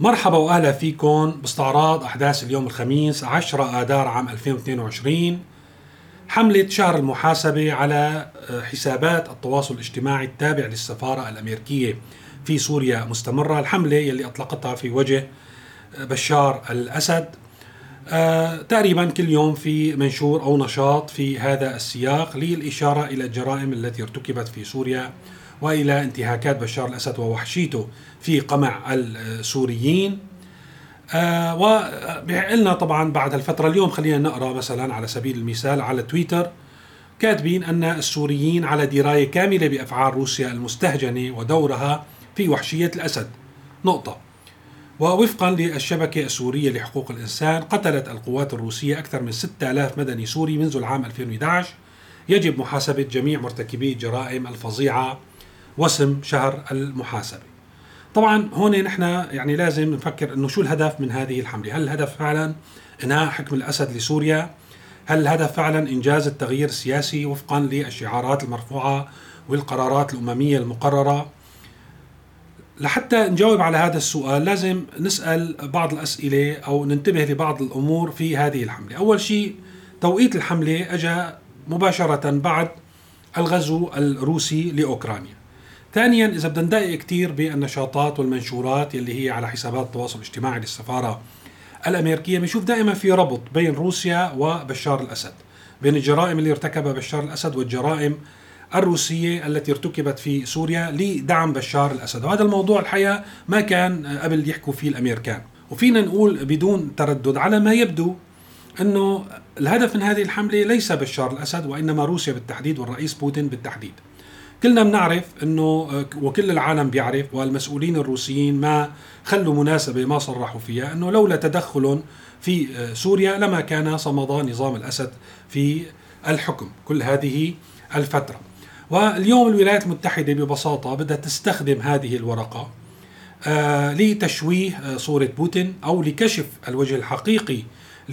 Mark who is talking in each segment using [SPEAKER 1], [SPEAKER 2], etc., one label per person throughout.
[SPEAKER 1] مرحبا وأهلا فيكم باستعراض أحداث اليوم الخميس 10 آذار عام 2022 حملة شهر المحاسبة على حسابات التواصل الاجتماعي التابع للسفارة الأمريكية في سوريا مستمرة الحملة يلي أطلقتها في وجه بشار الأسد. آه تقريبا كل يوم في منشور أو نشاط في هذا السياق للإشارة إلى الجرائم التي ارتكبت في سوريا وإلى انتهاكات بشار الأسد ووحشيته في قمع السوريين آه وقلنا طبعا بعد الفترة اليوم خلينا نقرأ مثلا على سبيل المثال على تويتر كاتبين أن السوريين على دراية كاملة بأفعال روسيا المستهجنة ودورها في وحشية الأسد. نقطة. ووفقا للشبكة السورية لحقوق الإنسان قتلت القوات الروسية أكثر من 6000 مدني سوري منذ العام 2011 يجب محاسبة جميع مرتكبي الجرائم الفظيعة وسم شهر المحاسبة. طبعا هون نحن يعني لازم نفكر إنه شو الهدف من هذه الحملة؟ هل الهدف فعلا إنهاء حكم الأسد لسوريا؟ هل الهدف فعلا إنجاز التغيير السياسي وفقا للشعارات المرفوعة والقرارات الأممية المقررة؟ لحتى نجاوب على هذا السؤال لازم نسأل بعض الأسئلة أو ننتبه لبعض الأمور في هذه الحملة، أول شيء توقيت الحملة اجى مباشرة بعد الغزو الروسي لأوكرانيا. ثانيا إذا بدنا ندقق كثير بالنشاطات والمنشورات اللي هي على حسابات التواصل الاجتماعي للسفارة الأمريكية بنشوف دائما في ربط بين روسيا وبشار الأسد بين الجرائم اللي ارتكبها بشار الأسد والجرائم الروسية التي ارتكبت في سوريا لدعم بشار الأسد. وهذا الموضوع الحقيقة ما كان قبل يحكوا فيه الأمريكان. وفينا نقول بدون تردد على ما يبدو أنه الهدف من هذه الحملة ليس بشار الأسد وإنما روسيا بالتحديد والرئيس بوتين بالتحديد. كلنا بنعرف إنه وكل العالم بيعرف والمسؤولين الروسيين ما خلوا مناسبة ما صرحوا فيها إنه لولا تدخل في سوريا لما كان صمد نظام الأسد في الحكم كل هذه الفترة. واليوم الولايات المتحدة ببساطة بدها تستخدم هذه الورقة لتشويه صورة بوتين أو لكشف الوجه الحقيقي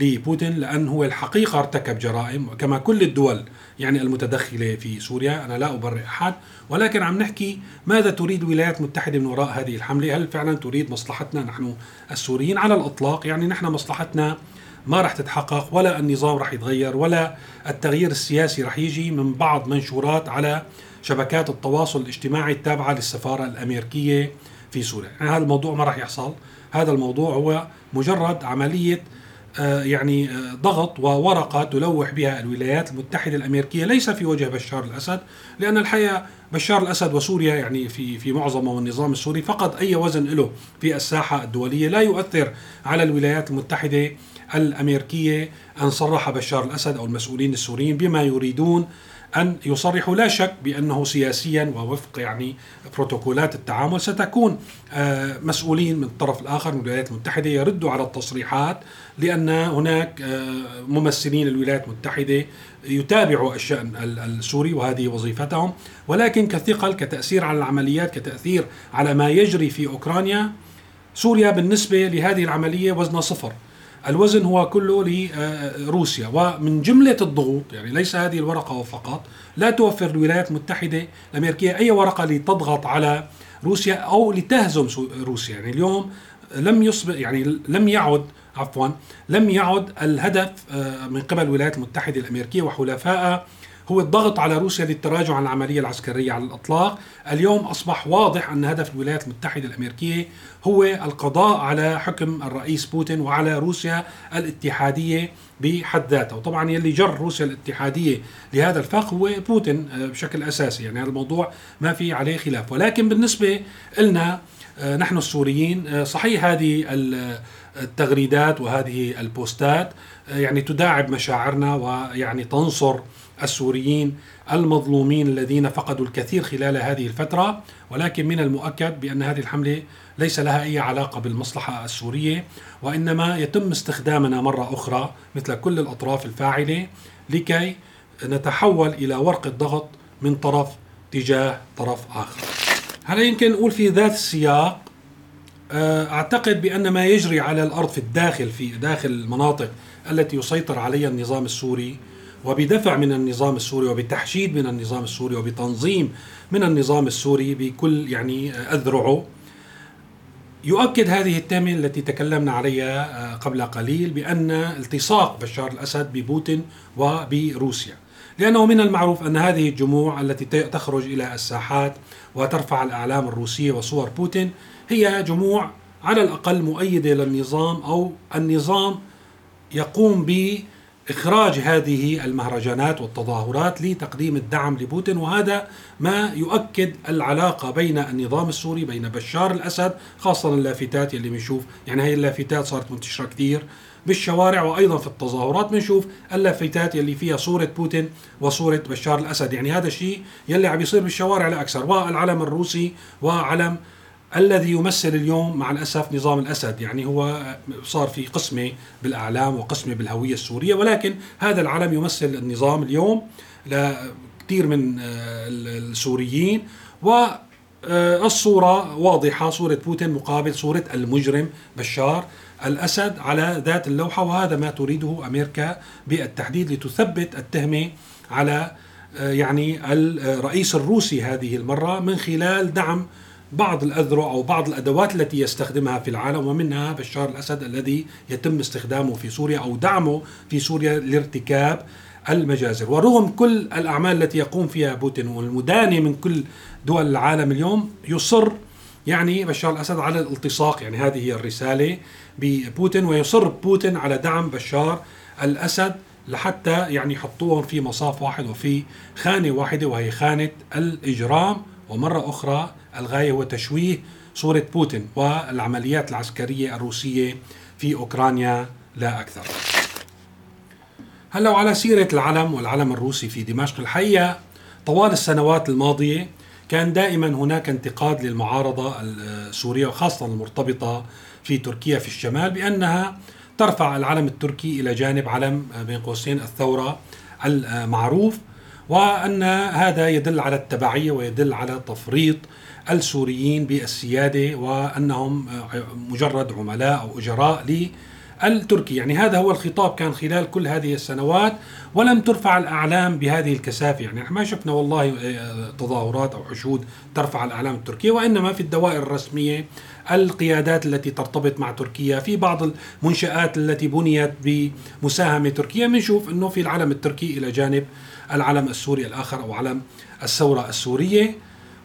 [SPEAKER 1] لبوتين لأن هو الحقيقة ارتكب جرائم كما كل الدول يعني المتدخلة في سوريا أنا لا أبرئ أحد ولكن عم نحكي ماذا تريد الولايات المتحدة من وراء هذه الحملة؟ هل فعلا تريد مصلحتنا نحن السوريين؟ على الإطلاق يعني نحن مصلحتنا ما رح تتحقق ولا النظام رح يتغير ولا التغيير السياسي رح يجي من بعض منشورات على شبكات التواصل الاجتماعي التابعة للسفارة الأمريكية في سوريا. يعني هذا الموضوع ما رح يحصل. هذا الموضوع هو مجرد عملية يعني ضغط وورقة تلوح بها الولايات المتحدة الأمريكية ليس في وجه بشار الأسد لأن الحقيقة بشار الأسد وسوريا يعني في في معظمه والنظام السوري فقد أي وزن له في الساحة الدولية لا يؤثر على الولايات المتحدة الأمريكية أن صرح بشار الأسد أو المسؤولين السوريين بما يريدون أن يصرحوا لا شك بأنه سياسيا ووفق يعني بروتوكولات التعامل ستكون مسؤولين من الطرف الآخر من الولايات المتحدة. يردوا على التصريحات لأن هناك ممثلين للولايات المتحدة يتابعوا الشأن السوري وهذه وظيفتهم. ولكن كثقل كتأثير على العمليات كتأثير على ما يجري في أوكرانيا سوريا بالنسبة لهذه العملية وزنها صفر. الوزن هو كله لروسيا. ومن جملة الضغوط يعني ليس هذه الورقة فقط لا توفر الولايات المتحدة الأمريكية أي ورقة لتضغط على روسيا أو لتهزم روسيا. يعني اليوم لم يصبح يعني لم يعد عفوا لم يعد الهدف من قبل الولايات المتحدة الأمريكية وحلفائها هو الضغط على روسيا للتراجع عن العملية العسكرية على الإطلاق. اليوم أصبح واضح أن هدف الولايات المتحدة الأمريكية هو القضاء على حكم الرئيس بوتين وعلى روسيا الاتحادية بحد ذاتها. وطبعا يلي جر روسيا الاتحادية لهذا الفخ هو بوتين بشكل أساسي. يعني هذا الموضوع ما في عليه خلاف. ولكن بالنسبة لنا نحن السوريين صحيح هذه التغريدات وهذه البوستات يعني تداعب مشاعرنا ويعني تنصر السوريين المظلومين الذين فقدوا الكثير خلال هذه الفترة ولكن من المؤكد بأن هذه الحملة ليس لها أي علاقة بالمصلحة السورية وإنما يتم استخدامنا مرة أخرى مثل كل الأطراف الفاعلة لكي نتحول إلى ورقة ضغط من طرف تجاه طرف آخر. هلا يمكن نقول في ذات السياق؟ أعتقد بأن ما يجري على الأرض في الداخل في داخل المناطق التي يسيطر عليها النظام السوري وبدفع من النظام السوري وبتحشيد من النظام السوري وبتنظيم من النظام السوري بكل يعني أذرعه. يؤكد هذه التهمة التي تكلمنا عليها قبل قليل بأن التصاق بشار الأسد ببوتين وبروسيا. لأنه من المعروف أن هذه الجموع التي تخرج إلى الساحات وترفع الأعلام الروسية وصور بوتين هي جموع على الأقل مؤيدة للنظام أو النظام يقوم بإخراج هذه المهرجانات والتظاهرات لتقديم الدعم لبوتين وهذا ما يؤكد العلاقة بين النظام السوري بين بشار الأسد خاصة اللافتات اللي بنشوف يعني هي اللافتات صارت منتشرة كثير بالشوارع وأيضا في التظاهرات بنشوف اللافتات يلي فيها صورة بوتين وصورة بشار الأسد. يعني هذا الشيء يلي عم يصير بالشوارع لا أكثر. والعلم الروسي وعلم الذي يمثل اليوم مع الأسف نظام الأسد. يعني هو صار في قسمة بالأعلام وقسمة بالهوية السورية ولكن هذا العلم يمثل النظام اليوم لكثير من آه، السوريين. و آه، الصورة واضحة صورة بوتين مقابل صورة المجرم بشار الأسد على ذات اللوحة وهذا ما تريده أمريكا بالتحديد لتثبت التهمة على آه، يعني الرئيس الروسي هذه المرة من خلال دعم بعض الأذرع أو بعض الأدوات التي يستخدمها في العالم ومنها بشار الأسد الذي يتم استخدامه في سوريا أو دعمه في سوريا لارتكاب المجازر. ورغم كل الأعمال التي يقوم فيها بوتين والمدانة من كل دول العالم اليوم يصر يعني بشار الأسد على الالتصاق. يعني هذه هي الرسالة ببوتين ويصر بوتين على دعم بشار الأسد لحتى يعني يحطوهم في مصاف واحد وفي خانة واحدة وهي خانة الإجرام. ومرة أخرى الغاية هو تشويه صورة بوتين والعمليات العسكرية الروسية في أوكرانيا لا أكثر. هلا وعلى سيرة العلم والعلم الروسي في دمشق الحقيقة طوال السنوات الماضية كان دائما هناك انتقاد للمعارضة السورية وخاصة المرتبطة في تركيا في الشمال بأنها ترفع العلم التركي إلى جانب علم بين قوسين الثورة المعروف وأن هذا يدل على التبعية ويدل على تفريط السوريين بالسيادة وأنهم مجرد عملاء أو أجراء التركي يعني هذا هو الخطاب كان خلال كل هذه السنوات ولم ترفع الأعلام بهذه الكثافة. يعني ما شفنا والله آه، تظاهرات أو حشود ترفع الأعلام التركية وإنما في الدوائر الرسمية القيادات التي ترتبط مع تركيا في بعض المنشآت التي بنيت بمساهمة تركيا بنشوف أنه في العلم التركي إلى جانب العلم السوري الآخر أو علم الثورة السورية.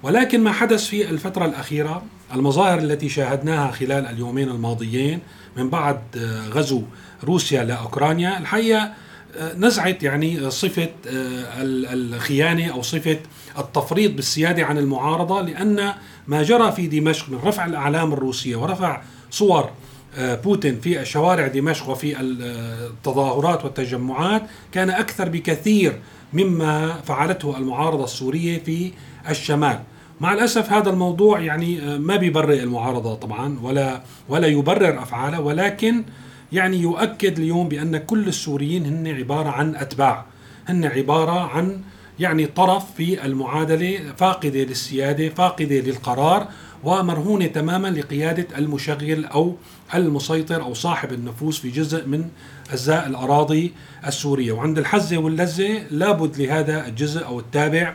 [SPEAKER 1] ولكن ما حدث في الفترة الأخيرة المظاهر التي شاهدناها خلال اليومين الماضيين من بعد آه، غزو روسيا لأوكرانيا الحقيقة آه، نزعت يعني صفة آه، الخيانة أو صفة التفريط بالسيادة عن المعارضة لأن ما جرى في دمشق من رفع الأعلام الروسية ورفع صور بوتين في شوارع دمشق وفي التظاهرات والتجمعات كان أكثر بكثير مما فعلته المعارضة السورية في الشمال. مع الأسف هذا الموضوع يعني آه، ما بيبرئ المعارضة طبعا ولا ولا يبرر أفعالها ولكن يعني يؤكد اليوم بأن كل السوريين هن عبارة عن أتباع هن عبارة عن يعني طرف في المعادلة فاقدة للسيادة فاقدة للقرار ومرهونة تماما لقيادة المشغل أو المسيطر أو صاحب النفوذ في جزء من أجزاء الأراضي السورية. وعند الحزة واللزة لابد لهذا الجزء أو التابع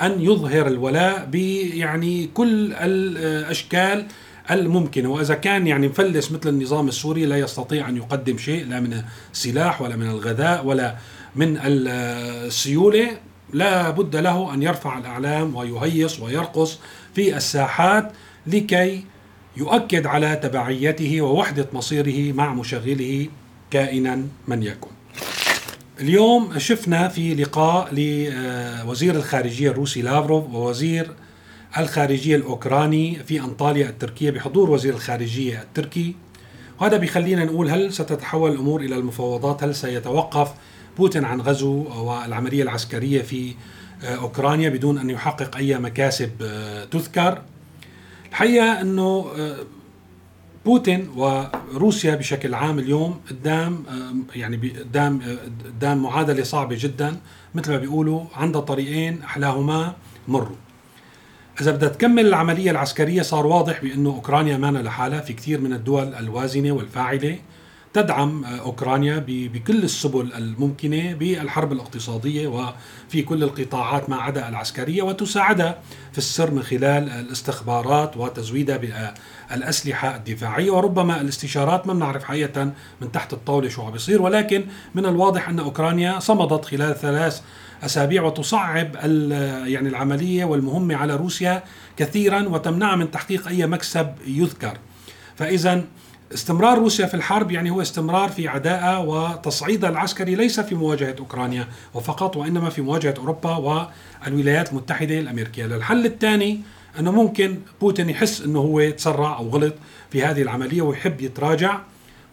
[SPEAKER 1] أن يظهر الولاء بيعني كل الأشكال الممكنة. وإذا كان يعني مفلس مثل النظام السوري لا يستطيع أن يقدم شيء لا من السلاح ولا من الغذاء ولا من السيولة لا بد له أن يرفع الأعلام ويهيص ويرقص في الساحات لكي يؤكد على تبعيته ووحدة مصيره مع مشغله كائنا من يكن. اليوم شفنا في لقاء لوزير الخارجية الروسي لافروف ووزير الخارجية الأوكراني في أنطاليا التركية بحضور وزير الخارجية التركي. وهذا بيخلينا نقول هل ستتحول الأمور إلى المفاوضات؟ هل سيتوقف بوتين عن غزو والعملية العسكرية في أوكرانيا بدون أن يحقق أي مكاسب تذكر. الحقيقة أنه بوتين وروسيا بشكل عام اليوم قدام يعني قدام قدام معادلة صعبة جدا. مثل ما بيقولوا عندها طريقين أحلاهما مروا. إذا بدها تكمل العملية العسكرية صار واضح بأنه أوكرانيا ما لحالها في كثير من الدول الوازنة والفاعلة. تدعم أوكرانيا بكل السبل الممكنة بالحرب الاقتصادية وفي كل القطاعات ما عدا العسكرية وتساعدها في السر من خلال الاستخبارات وتزويدها بالأسلحة الدفاعية وربما الاستشارات ما بنعرف حقيقة من تحت الطاولة شو عم بيصير ولكن من الواضح أن أوكرانيا صمدت خلال ثلاث أسابيع وتصعب يعني العملية والمهمة على روسيا كثيرا وتمنعها من تحقيق أي مكسب يذكر. فاذا استمرار روسيا في الحرب يعني هو استمرار في عداء وتصعيدها العسكري ليس في مواجهة أوكرانيا وفقط وإنما في مواجهة أوروبا والولايات المتحدة الأمريكية، الحل الثاني أنه ممكن بوتين يحس أنه هو تسرع أو غلط في هذه العملية ويحب يتراجع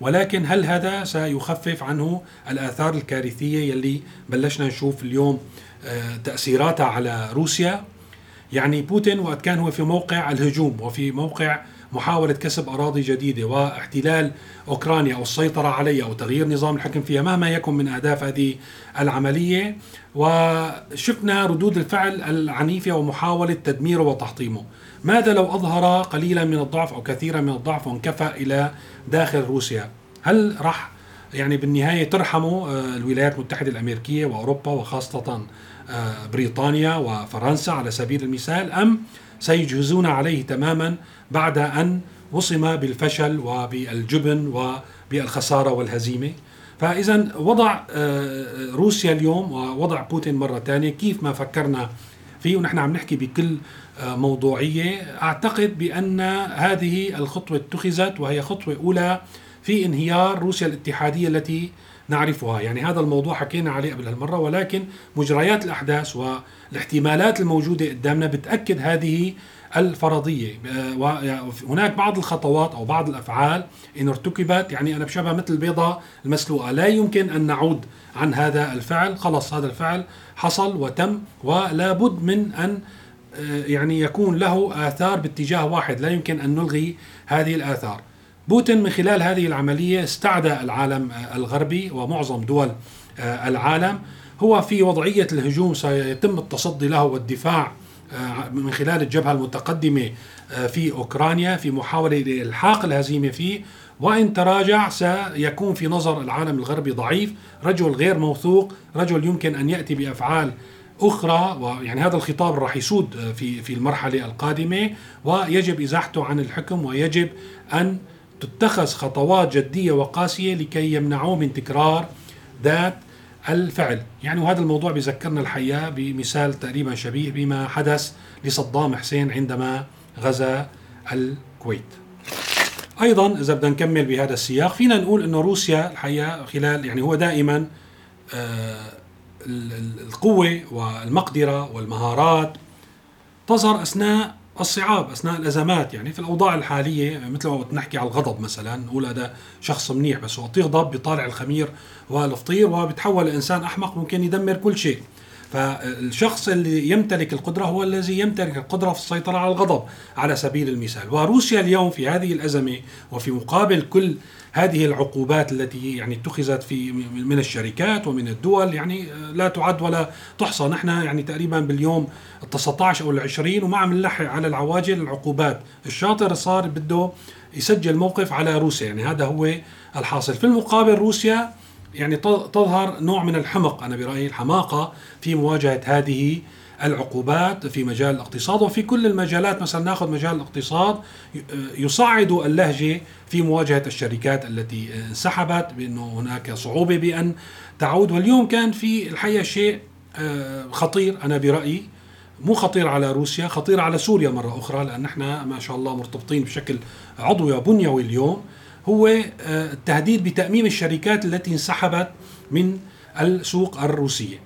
[SPEAKER 1] ولكن هل هذا سيخفف عنه الآثار الكارثية يلي بلشنا نشوف اليوم آه، تأثيراتها على روسيا؟ يعني بوتين وقت كان هو في موقع الهجوم وفي موقع محاولة كسب أراضي جديدة واحتلال أوكرانيا أو السيطرة عليها أو تغيير نظام الحكم فيها مهما يكن من أهداف هذه العملية. وشفنا ردود الفعل العنيفة ومحاولة تدميره وتحطيمه. ماذا لو أظهر قليلا من الضعف أو كثيرا من الضعف وانكفأ إلى داخل روسيا؟ هل راح يعني بالنهاية ترحموا آه، الولايات المتحدة الأمريكية وأوروبا وخاصة آه، بريطانيا وفرنسا على سبيل المثال أم سيجهزون عليه تماما بعد أن وصم بالفشل وبالجبن وبالخسارة والهزيمة. فإذا وضع آه، روسيا اليوم ووضع بوتين مرة ثانية كيف ما فكرنا فيه؟ ونحن عم نحكي بكل آه، موضوعية. أعتقد بأن هذه الخطوة اتخذت وهي خطوة أولى في انهيار روسيا الاتحادية التي نعرفها. يعني هذا الموضوع حكينا عليه قبل هالمرة ولكن مجريات الأحداث والاحتمالات الموجودة قدامنا بتأكد هذه الفرضية. آه، وهناك بعض الخطوات أو بعض الأفعال إن ارتكبت يعني أنا بشبه مثل البيضة المسلوقة. لا يمكن أن نعود عن هذا الفعل. خلص هذا الفعل حصل وتم ولا بد من أن آه، يعني يكون له آثار باتجاه واحد. لا يمكن أن نلغي هذه الآثار. بوتين من خلال هذه العملية استعدى العالم آه، الغربي ومعظم دول العالم. هو في وضعية الهجوم سيتم التصدي له والدفاع آه، من خلال الجبهة المتقدمة آه، في أوكرانيا في محاولة لإلحاق الهزيمة فيه. وإن تراجع سيكون في نظر العالم الغربي ضعيف. رجل غير موثوق رجل يمكن أن يأتي بأفعال أخرى. ويعني هذا الخطاب راح يسود آه، في في المرحلة القادمة. ويجب إزاحته عن الحكم ويجب أن تتخذ خطوات جدية وقاسية لكي يمنعوه من تكرار ذات الفعل. يعني وهذا الموضوع بذكرنا الحقيقة بمثال تقريبا شبيه بما حدث لصدام حسين عندما غزا الكويت. أيضا إذا بدنا نكمل بهذا السياق فينا نقول إنه روسيا الحقيقة خلال يعني هو دائما آه، القوة والمقدرة والمهارات تظهر أثناء الصعاب أثناء الأزمات يعني في الأوضاع الحالية مثل ما نحكي على الغضب مثلا نقول هذا شخص منيح بس وقت يغضب بيطالع الخمير والفطير وبيتحول لإنسان أحمق ممكن يدمر كل شيء. فالشخص اللي يمتلك القدرة هو الذي يمتلك القدرة في السيطرة على الغضب على سبيل المثال. وروسيا اليوم في هذه الأزمة وفي مقابل كل هذه العقوبات التي يعني اتخذت في من الشركات ومن الدول يعني لا تعد ولا تحصى. نحن يعني تقريبا باليوم ال 19 أو ال 20 وما عم نلحق على العواجل العقوبات. الشاطر صار بده يسجل موقف على روسيا يعني هذا هو الحاصل. في المقابل روسيا يعني تظهر نوع من الحمق. أنا برأيي الحماقة في مواجهة هذه العقوبات في مجال الاقتصاد وفي كل المجالات مثلا نأخذ مجال الاقتصاد يصعد اللهجة في مواجهة الشركات التي انسحبت بأنه هناك صعوبة بأن تعود. واليوم كان في الحقيقة شيء آه، خطير. أنا برأيي مو خطير على روسيا خطير على سوريا مرة أخرى لأن إحنا ما شاء الله مرتبطين بشكل عضوي وبنيوي اليوم. هو آه، التهديد بتأميم الشركات التي انسحبت من السوق الروسية.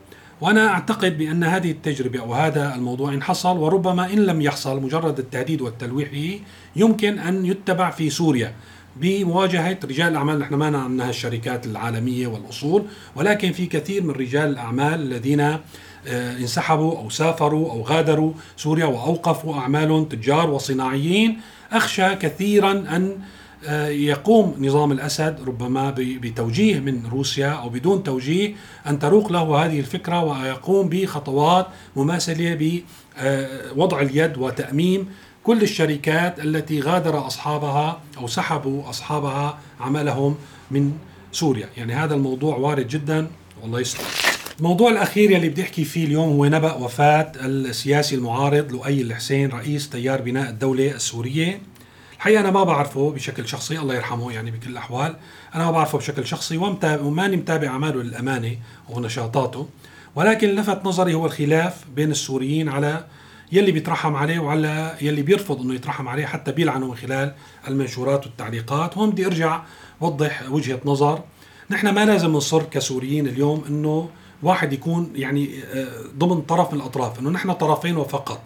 [SPEAKER 1] وأنا أعتقد بأن هذه التجربة أو هذا الموضوع إن حصل وربما إن لم يحصل مجرد التهديد والتلويح به يمكن أن يتبع في سوريا بمواجهة رجال الأعمال. نحن ما عنها الشركات العالمية والأصول ولكن في كثير من رجال الأعمال الذين آه، انسحبوا أو سافروا أو غادروا سوريا وأوقفوا أعمالهم تجار وصناعيين. أخشى كثيرا أن يقوم نظام الأسد ربما بتوجيه من روسيا أو بدون توجيه أن تروق له هذه الفكرة ويقوم بخطوات مماثلة بوضع اليد وتأميم كل الشركات التي غادر أصحابها أو سحبوا أصحابها عملهم من سوريا. يعني هذا الموضوع وارد جدا. والله يستر. الموضوع الأخير يلي بدي أحكي فيه اليوم هو نبأ وفاة السياسي المعارض لؤي الحسين رئيس تيار بناء الدولة السورية. الحقيقة أنا ما بعرفه بشكل شخصي الله يرحمه يعني بكل الأحوال. أنا ما بعرفه بشكل شخصي وماني متابع أعماله للأمانة ونشاطاته ولكن لفت نظري هو الخلاف بين السوريين على يلي بيترحم عليه وعلى يلي بيرفض إنه يترحم عليه حتى بيلعنه من خلال المنشورات والتعليقات. هون بدي أرجع وضح وجهة نظر. نحن ما لازم نصر كسوريين اليوم إنه واحد يكون يعني آه، ضمن طرف من الأطراف إنه نحن طرفين وفقط.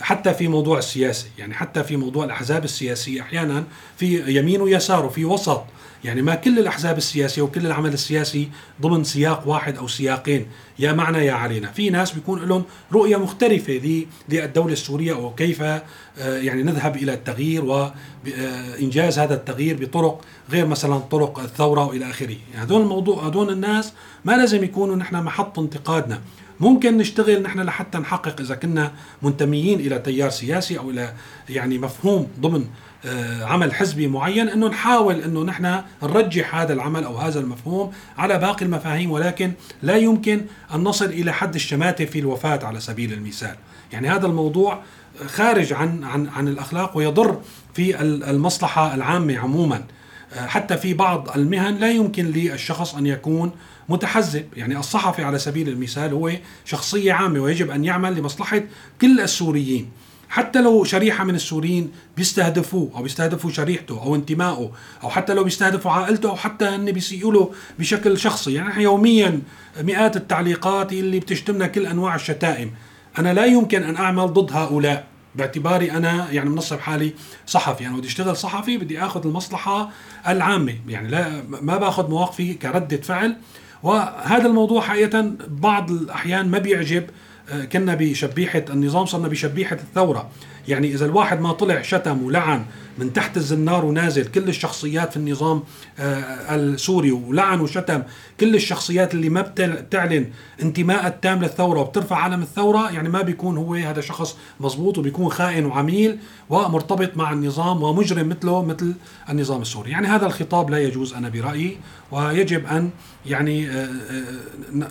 [SPEAKER 1] حتى في موضوع السياسي يعني حتى في موضوع الأحزاب السياسية أحيانا في يمين ويسار وفي وسط يعني ما كل الأحزاب السياسية وكل العمل السياسي ضمن سياق واحد أو سياقين يا معنا يا علينا. في ناس بيكون لهم رؤية مختلفة للدولة السورية وكيف آه، يعني نذهب إلى التغيير وانجاز هذا التغيير بطرق غير مثلا طرق الثورة وإلى آخره. يعني هذول الموضوع هذول الناس ما لازم يكونوا نحن محط انتقادنا. ممكن نشتغل نحن لحتى نحقق إذا كنا منتميين إلى تيار سياسي أو إلى يعني مفهوم ضمن آه، عمل حزبي معين إنه نحاول إنه نحن نرجح هذا العمل أو هذا المفهوم على باقي المفاهيم ولكن لا يمكن أن نصل إلى حد الشماتة في الوفاة على سبيل المثال، يعني هذا الموضوع خارج عن عن عن الأخلاق ويضر في المصلحة العامة عموما. آه، حتى في بعض المهن لا يمكن للشخص أن يكون متحزب يعني الصحفي على سبيل المثال هو شخصية عامة ويجب أن يعمل لمصلحة كل السوريين. حتى لو شريحة من السوريين بيستهدفوه أو بيستهدفوا شريحته أو انتمائه أو حتى لو بيستهدفوا عائلته أو حتى هن بيسيئوا له بشكل شخصي. يعني إحنا يوميا مئات التعليقات اللي بتشتمنا كل أنواع الشتائم. أنا لا يمكن أن أعمل ضد هؤلاء. باعتباري أنا يعني منصب حالي صحفي. أنا بدي أشتغل صحفي بدي آخذ المصلحة العامة. يعني لا ما باخذ مواقفي كردة فعل. وهذا الموضوع حقيقة بعض الأحيان ما بيعجب. كنا بشبيحة النظام صرنا بشبيحة الثورة. يعني إذا الواحد ما طلع شتم ولعن من تحت الزنار ونازل كل الشخصيات في النظام آه، السوري ولعن وشتم كل الشخصيات اللي ما بتعلن انتماء التام للثورة وبترفع علم الثورة يعني ما بيكون هو هذا شخص مزبوط وبيكون خائن وعميل ومرتبط مع النظام ومجرم مثله مثل النظام السوري. يعني هذا الخطاب لا يجوز أنا برأيي ويجب أن يعني آه، آه،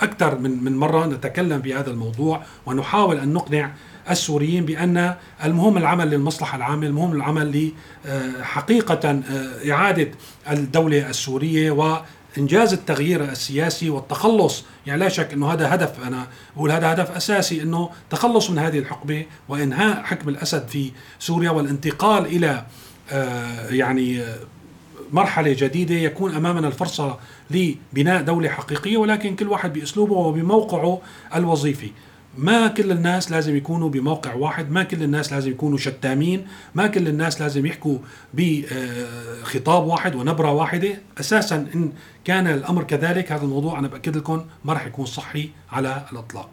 [SPEAKER 1] أكثر من من مرة نتكلم في هذا الموضوع ونحاول أن نقنع السوريين بأن المهم العمل للمصلحة العامة المهم العمل لحقيقة آه، إعادة الدولة السورية وإنجاز التغيير السياسي والتخلص. يعني لا شك أنه هذا هدف أنا بقول هذا هدف أساسي أنه تخلص من هذه الحقبة وإنهاء حكم الأسد في سوريا والانتقال إلى آه، يعني مرحلة جديدة يكون أمامنا الفرصة لبناء دولة حقيقية ولكن كل واحد بأسلوبه وبموقعه الوظيفي. ما كل الناس لازم يكونوا بموقع واحد ما كل الناس لازم يكونوا شتامين ما كل الناس لازم يحكوا بخطاب واحد ونبرة واحدة. أساسا إن كان الأمر كذلك هذا الموضوع أنا بأكد لكم ما راح يكون صحي على الإطلاق.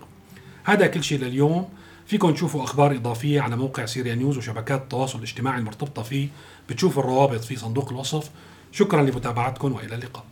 [SPEAKER 1] هذا كل شيء لليوم. فيكم تشوفوا أخبار إضافية على موقع سيريا نيوز وشبكات التواصل الاجتماعي المرتبطة فيه بتشوفوا الروابط في صندوق الوصف. شكرا لمتابعتكم وإلى اللقاء.